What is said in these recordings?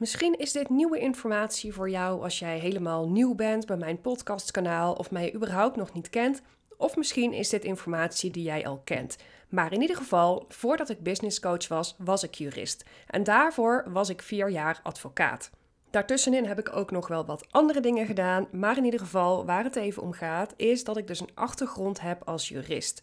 Misschien is dit nieuwe informatie voor jou als jij helemaal nieuw bent bij mijn podcastkanaal of mij überhaupt nog niet kent. Of misschien is dit informatie die jij al kent. Maar in ieder geval, voordat ik business coach was, was ik jurist. En daarvoor was ik vier jaar advocaat. Daartussenin heb ik ook nog wel wat andere dingen gedaan. Maar in ieder geval, waar het even om gaat, is dat ik dus een achtergrond heb als jurist.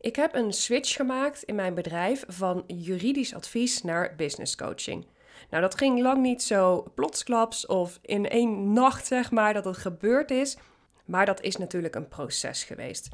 Ik heb een switch gemaakt in mijn bedrijf van juridisch advies naar business coaching. Nou, dat ging lang niet zo plotsklaps of in één nacht, zeg maar, dat het gebeurd is. Maar dat is natuurlijk een proces geweest.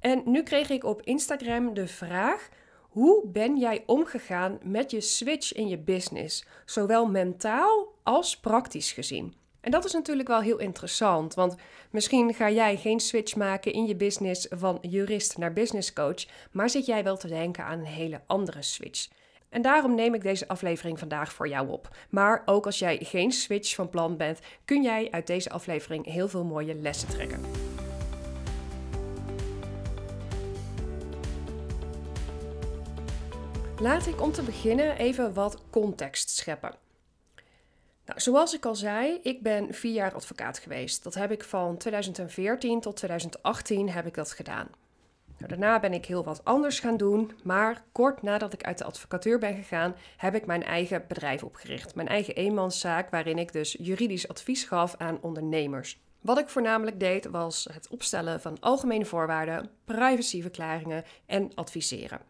En nu kreeg ik op Instagram de vraag: hoe ben jij omgegaan met je switch in je business, zowel mentaal als praktisch gezien? En dat is natuurlijk wel heel interessant, want misschien ga jij geen switch maken in je business van jurist naar business coach, maar zit jij wel te denken aan een hele andere switch. En daarom neem ik deze aflevering vandaag voor jou op. Maar ook als jij geen switch van plan bent, kun jij uit deze aflevering heel veel mooie lessen trekken. Laat ik om te beginnen even wat context scheppen. Nou, zoals ik al zei, ik ben vier jaar advocaat geweest. Dat heb ik van 2014 tot 2018 heb ik dat gedaan. Nou, daarna ben ik heel wat anders gaan doen, maar kort nadat ik uit de advocatuur ben gegaan, heb ik mijn eigen bedrijf opgericht. Mijn eigen eenmanszaak, waarin ik dus juridisch advies gaf aan ondernemers. Wat ik voornamelijk deed was het opstellen van algemene voorwaarden, privacyverklaringen en adviseren.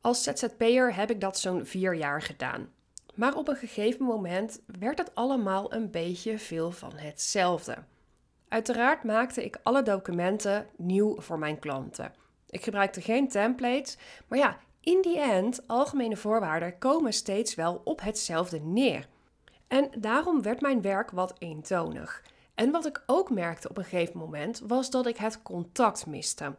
Als ZZP'er heb ik dat zo'n vier jaar gedaan. Maar op een gegeven moment werd het allemaal een beetje veel van hetzelfde. Uiteraard maakte ik alle documenten nieuw voor mijn klanten. Ik gebruikte geen templates, maar ja, in die end, algemene voorwaarden komen steeds wel op hetzelfde neer. En daarom werd mijn werk wat eentonig. En wat ik ook merkte op een gegeven moment was dat ik het contact miste.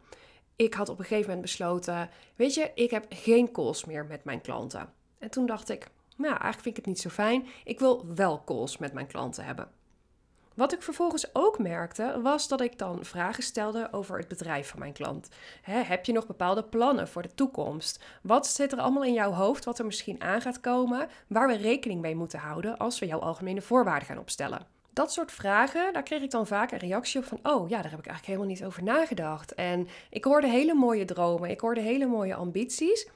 Ik had op een gegeven moment besloten: Weet je, ik heb geen calls meer met mijn klanten. En toen dacht ik: Nou, eigenlijk vind ik het niet zo fijn. Ik wil wel calls met mijn klanten hebben. Wat ik vervolgens ook merkte, was dat ik dan vragen stelde over het bedrijf van mijn klant. heb je nog bepaalde plannen voor de toekomst? Wat zit er allemaal in jouw hoofd wat er misschien aan gaat komen, waar we rekening mee moeten houden als we jouw algemene voorwaarden gaan opstellen? Dat soort vragen, daar kreeg ik dan vaak een reactie op van, oh ja, daar heb ik eigenlijk helemaal niet over nagedacht. En ik hoorde hele mooie dromen, ik hoorde hele mooie ambities.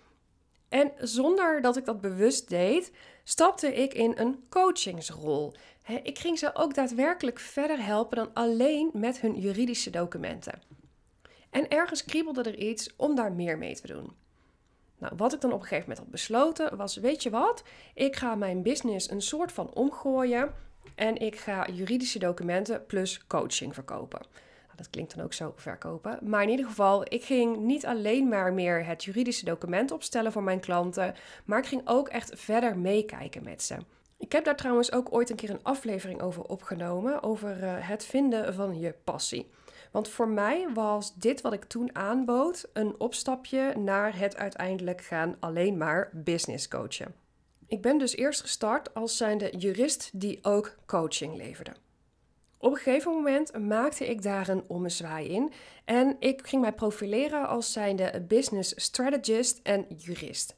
En zonder dat ik dat bewust deed, stapte ik in een coachingsrol. Ik ging ze ook daadwerkelijk verder helpen dan alleen met hun juridische documenten. En ergens kriebelde er iets om daar meer mee te doen. Nou, wat ik dan op een gegeven moment had besloten was: weet je wat? Ik ga mijn business een soort van omgooien en ik ga juridische documenten plus coaching verkopen dat klinkt dan ook zo verkopen. Maar in ieder geval, ik ging niet alleen maar meer het juridische document opstellen voor mijn klanten, maar ik ging ook echt verder meekijken met ze. Ik heb daar trouwens ook ooit een keer een aflevering over opgenomen, over uh, het vinden van je passie. Want voor mij was dit wat ik toen aanbood een opstapje naar het uiteindelijk gaan alleen maar business coachen. Ik ben dus eerst gestart als zijnde jurist die ook coaching leverde. Op een gegeven moment maakte ik daar een ommezwaai in en ik ging mij profileren als zijnde business strategist en jurist.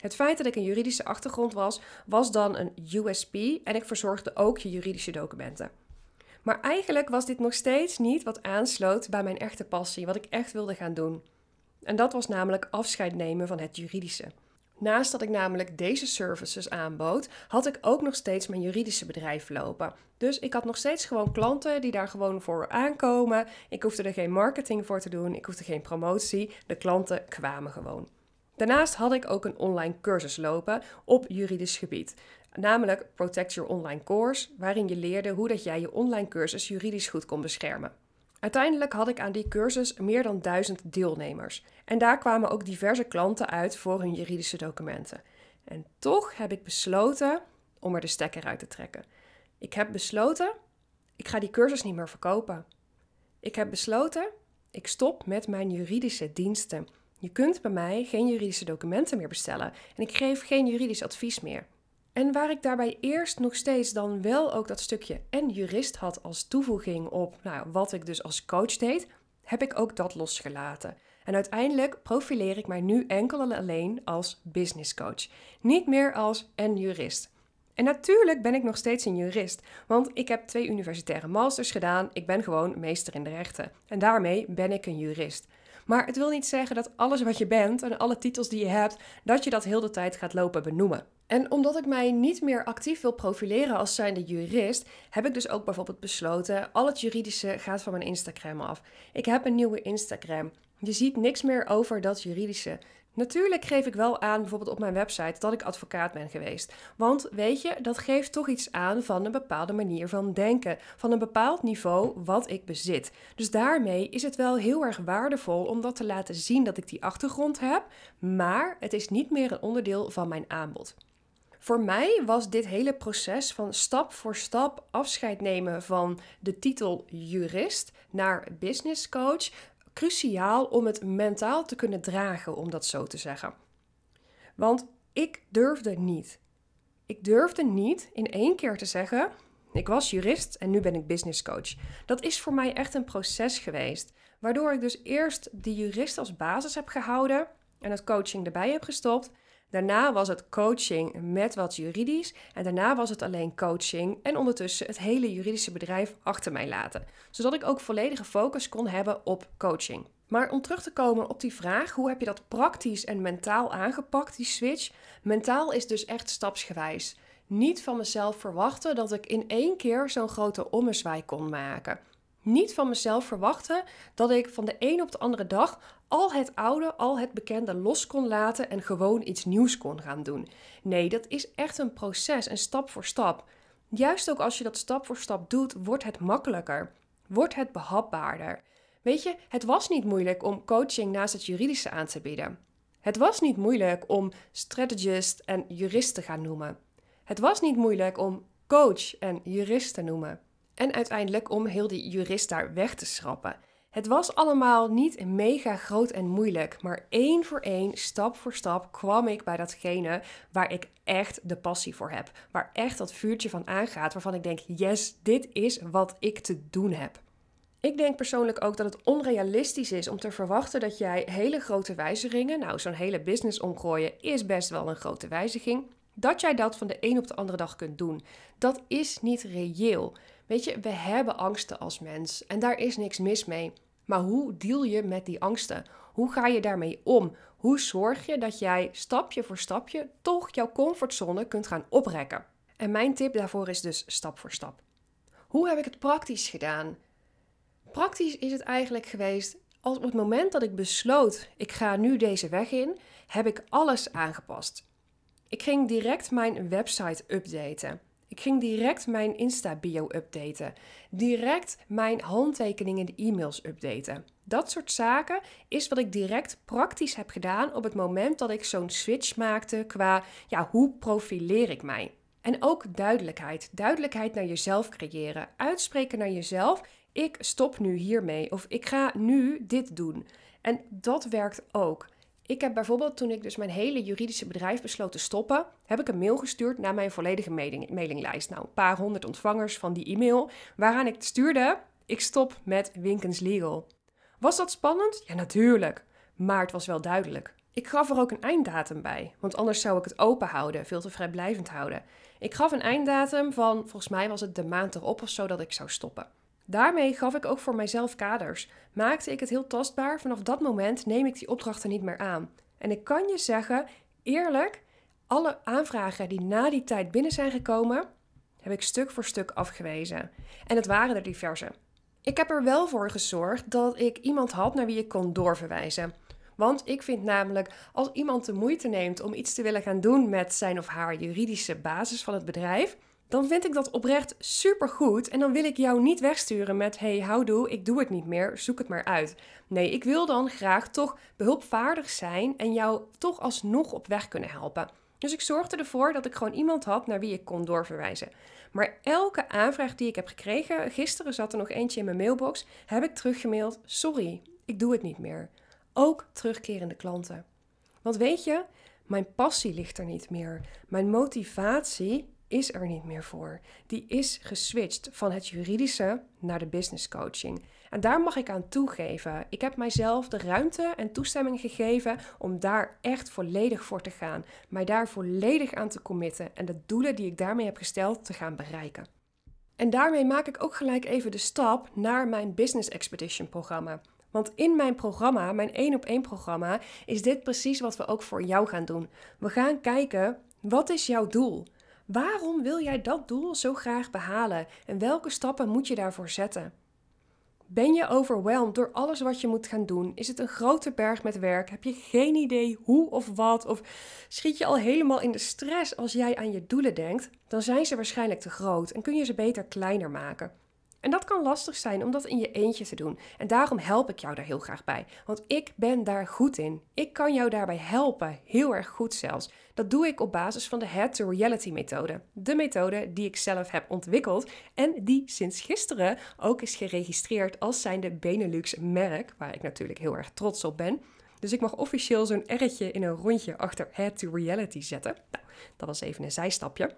Het feit dat ik een juridische achtergrond was, was dan een USP en ik verzorgde ook je juridische documenten. Maar eigenlijk was dit nog steeds niet wat aansloot bij mijn echte passie, wat ik echt wilde gaan doen. En dat was namelijk afscheid nemen van het juridische. Naast dat ik namelijk deze services aanbood, had ik ook nog steeds mijn juridische bedrijf lopen. Dus ik had nog steeds gewoon klanten die daar gewoon voor aankomen. Ik hoefde er geen marketing voor te doen, ik hoefde geen promotie. De klanten kwamen gewoon. Daarnaast had ik ook een online cursus lopen op juridisch gebied. Namelijk Protect Your Online Course, waarin je leerde hoe dat jij je online cursus juridisch goed kon beschermen. Uiteindelijk had ik aan die cursus meer dan duizend deelnemers. En daar kwamen ook diverse klanten uit voor hun juridische documenten. En toch heb ik besloten om er de stekker uit te trekken. Ik heb besloten, ik ga die cursus niet meer verkopen. Ik heb besloten, ik stop met mijn juridische diensten. Je kunt bij mij geen juridische documenten meer bestellen en ik geef geen juridisch advies meer. En waar ik daarbij eerst nog steeds dan wel ook dat stukje en jurist had als toevoeging op nou, wat ik dus als coach deed, heb ik ook dat losgelaten. En uiteindelijk profileer ik mij nu enkel en alleen als business coach, niet meer als en jurist. En natuurlijk ben ik nog steeds een jurist, want ik heb twee universitaire masters gedaan. Ik ben gewoon meester in de rechten. En daarmee ben ik een jurist. Maar het wil niet zeggen dat alles wat je bent en alle titels die je hebt, dat je dat heel de tijd gaat lopen benoemen. En omdat ik mij niet meer actief wil profileren als zijnde jurist, heb ik dus ook bijvoorbeeld besloten: al het juridische gaat van mijn Instagram af. Ik heb een nieuwe Instagram. Je ziet niks meer over dat juridische. Natuurlijk geef ik wel aan, bijvoorbeeld op mijn website, dat ik advocaat ben geweest. Want weet je, dat geeft toch iets aan van een bepaalde manier van denken, van een bepaald niveau wat ik bezit. Dus daarmee is het wel heel erg waardevol om dat te laten zien dat ik die achtergrond heb, maar het is niet meer een onderdeel van mijn aanbod. Voor mij was dit hele proces van stap voor stap afscheid nemen van de titel jurist naar business coach cruciaal om het mentaal te kunnen dragen, om dat zo te zeggen. Want ik durfde niet. Ik durfde niet in één keer te zeggen: ik was jurist en nu ben ik business coach. Dat is voor mij echt een proces geweest, waardoor ik dus eerst de jurist als basis heb gehouden en het coaching erbij heb gestopt. Daarna was het coaching met wat juridisch. En daarna was het alleen coaching. En ondertussen het hele juridische bedrijf achter mij laten. Zodat ik ook volledige focus kon hebben op coaching. Maar om terug te komen op die vraag, hoe heb je dat praktisch en mentaal aangepakt, die switch? Mentaal is dus echt stapsgewijs. Niet van mezelf verwachten dat ik in één keer zo'n grote ommezwaai kon maken niet van mezelf verwachten dat ik van de een op de andere dag al het oude, al het bekende los kon laten en gewoon iets nieuws kon gaan doen. Nee, dat is echt een proces en stap voor stap. Juist ook als je dat stap voor stap doet, wordt het makkelijker, wordt het behapbaarder. Weet je, het was niet moeilijk om coaching naast het juridische aan te bieden. Het was niet moeilijk om strategist en jurist te gaan noemen. Het was niet moeilijk om coach en jurist te noemen. En uiteindelijk om heel die jurist daar weg te schrappen. Het was allemaal niet mega groot en moeilijk, maar één voor één, stap voor stap, kwam ik bij datgene waar ik echt de passie voor heb. Waar echt dat vuurtje van aangaat, waarvan ik denk: yes, dit is wat ik te doen heb. Ik denk persoonlijk ook dat het onrealistisch is om te verwachten dat jij hele grote wijzigingen, nou zo'n hele business omgooien is best wel een grote wijziging, dat jij dat van de een op de andere dag kunt doen. Dat is niet reëel. Weet je, we hebben angsten als mens en daar is niks mis mee. Maar hoe deal je met die angsten? Hoe ga je daarmee om? Hoe zorg je dat jij stapje voor stapje toch jouw comfortzone kunt gaan oprekken? En mijn tip daarvoor is dus stap voor stap. Hoe heb ik het praktisch gedaan? Praktisch is het eigenlijk geweest als op het moment dat ik besloot, ik ga nu deze weg in, heb ik alles aangepast. Ik ging direct mijn website updaten. Ik ging direct mijn Insta-bio updaten. Direct mijn handtekeningen in de e-mails updaten. Dat soort zaken is wat ik direct praktisch heb gedaan op het moment dat ik zo'n switch maakte qua ja, hoe profileer ik mij. En ook duidelijkheid. Duidelijkheid naar jezelf creëren. Uitspreken naar jezelf. Ik stop nu hiermee. Of ik ga nu dit doen. En dat werkt ook. Ik heb bijvoorbeeld toen ik dus mijn hele juridische bedrijf besloot te stoppen, heb ik een mail gestuurd naar mijn volledige mailing, mailinglijst. Nou, een paar honderd ontvangers van die e-mail, waaraan ik stuurde: ik stop met Winkens Legal. Was dat spannend? Ja, natuurlijk. Maar het was wel duidelijk. Ik gaf er ook een einddatum bij, want anders zou ik het open houden, veel te vrijblijvend houden. Ik gaf een einddatum van, volgens mij was het de maand erop of zo dat ik zou stoppen. Daarmee gaf ik ook voor mijzelf kaders. Maakte ik het heel tastbaar. Vanaf dat moment neem ik die opdrachten niet meer aan. En ik kan je zeggen, eerlijk, alle aanvragen die na die tijd binnen zijn gekomen, heb ik stuk voor stuk afgewezen. En het waren er diverse. Ik heb er wel voor gezorgd dat ik iemand had naar wie ik kon doorverwijzen. Want ik vind namelijk, als iemand de moeite neemt om iets te willen gaan doen met zijn of haar juridische basis van het bedrijf, dan vind ik dat oprecht supergoed. En dan wil ik jou niet wegsturen met: hey, houdoe, ik doe het niet meer, zoek het maar uit. Nee, ik wil dan graag toch behulpvaardig zijn en jou toch alsnog op weg kunnen helpen. Dus ik zorgde ervoor dat ik gewoon iemand had naar wie ik kon doorverwijzen. Maar elke aanvraag die ik heb gekregen, gisteren zat er nog eentje in mijn mailbox, heb ik teruggemaild: sorry, ik doe het niet meer. Ook terugkerende klanten. Want weet je, mijn passie ligt er niet meer. Mijn motivatie is er niet meer voor. Die is geswitcht van het juridische naar de business coaching. En daar mag ik aan toegeven. Ik heb mijzelf de ruimte en toestemming gegeven om daar echt volledig voor te gaan. Mij daar volledig aan te committen en de doelen die ik daarmee heb gesteld te gaan bereiken. En daarmee maak ik ook gelijk even de stap naar mijn Business Expedition programma. Want in mijn programma, mijn één op één programma, is dit precies wat we ook voor jou gaan doen. We gaan kijken, wat is jouw doel? Waarom wil jij dat doel zo graag behalen? En welke stappen moet je daarvoor zetten? Ben je overweldigd door alles wat je moet gaan doen? Is het een grote berg met werk? Heb je geen idee hoe of wat? Of schiet je al helemaal in de stress als jij aan je doelen denkt? Dan zijn ze waarschijnlijk te groot en kun je ze beter kleiner maken. En dat kan lastig zijn om dat in je eentje te doen. En daarom help ik jou daar heel graag bij. Want ik ben daar goed in. Ik kan jou daarbij helpen, heel erg goed zelfs. Dat doe ik op basis van de Head to Reality methode. De methode die ik zelf heb ontwikkeld en die sinds gisteren ook is geregistreerd als zijnde Benelux merk, waar ik natuurlijk heel erg trots op ben. Dus ik mag officieel zo'n R'tje in een rondje achter Head to Reality zetten. Nou, dat was even een zijstapje.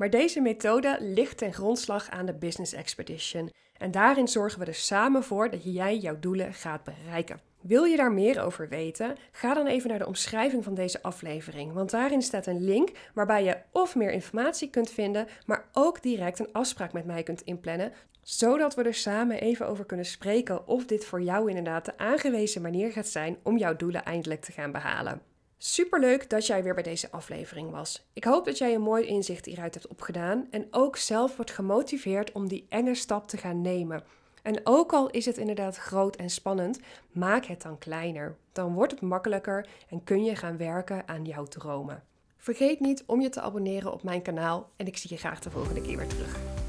Maar deze methode ligt ten grondslag aan de Business Expedition. En daarin zorgen we er samen voor dat jij jouw doelen gaat bereiken. Wil je daar meer over weten? Ga dan even naar de omschrijving van deze aflevering, want daarin staat een link waarbij je of meer informatie kunt vinden, maar ook direct een afspraak met mij kunt inplannen, zodat we er samen even over kunnen spreken of dit voor jou inderdaad de aangewezen manier gaat zijn om jouw doelen eindelijk te gaan behalen. Superleuk dat jij weer bij deze aflevering was. Ik hoop dat jij een mooi inzicht hieruit hebt opgedaan en ook zelf wordt gemotiveerd om die enge stap te gaan nemen. En ook al is het inderdaad groot en spannend, maak het dan kleiner. Dan wordt het makkelijker en kun je gaan werken aan jouw dromen. Vergeet niet om je te abonneren op mijn kanaal en ik zie je graag de volgende keer weer terug.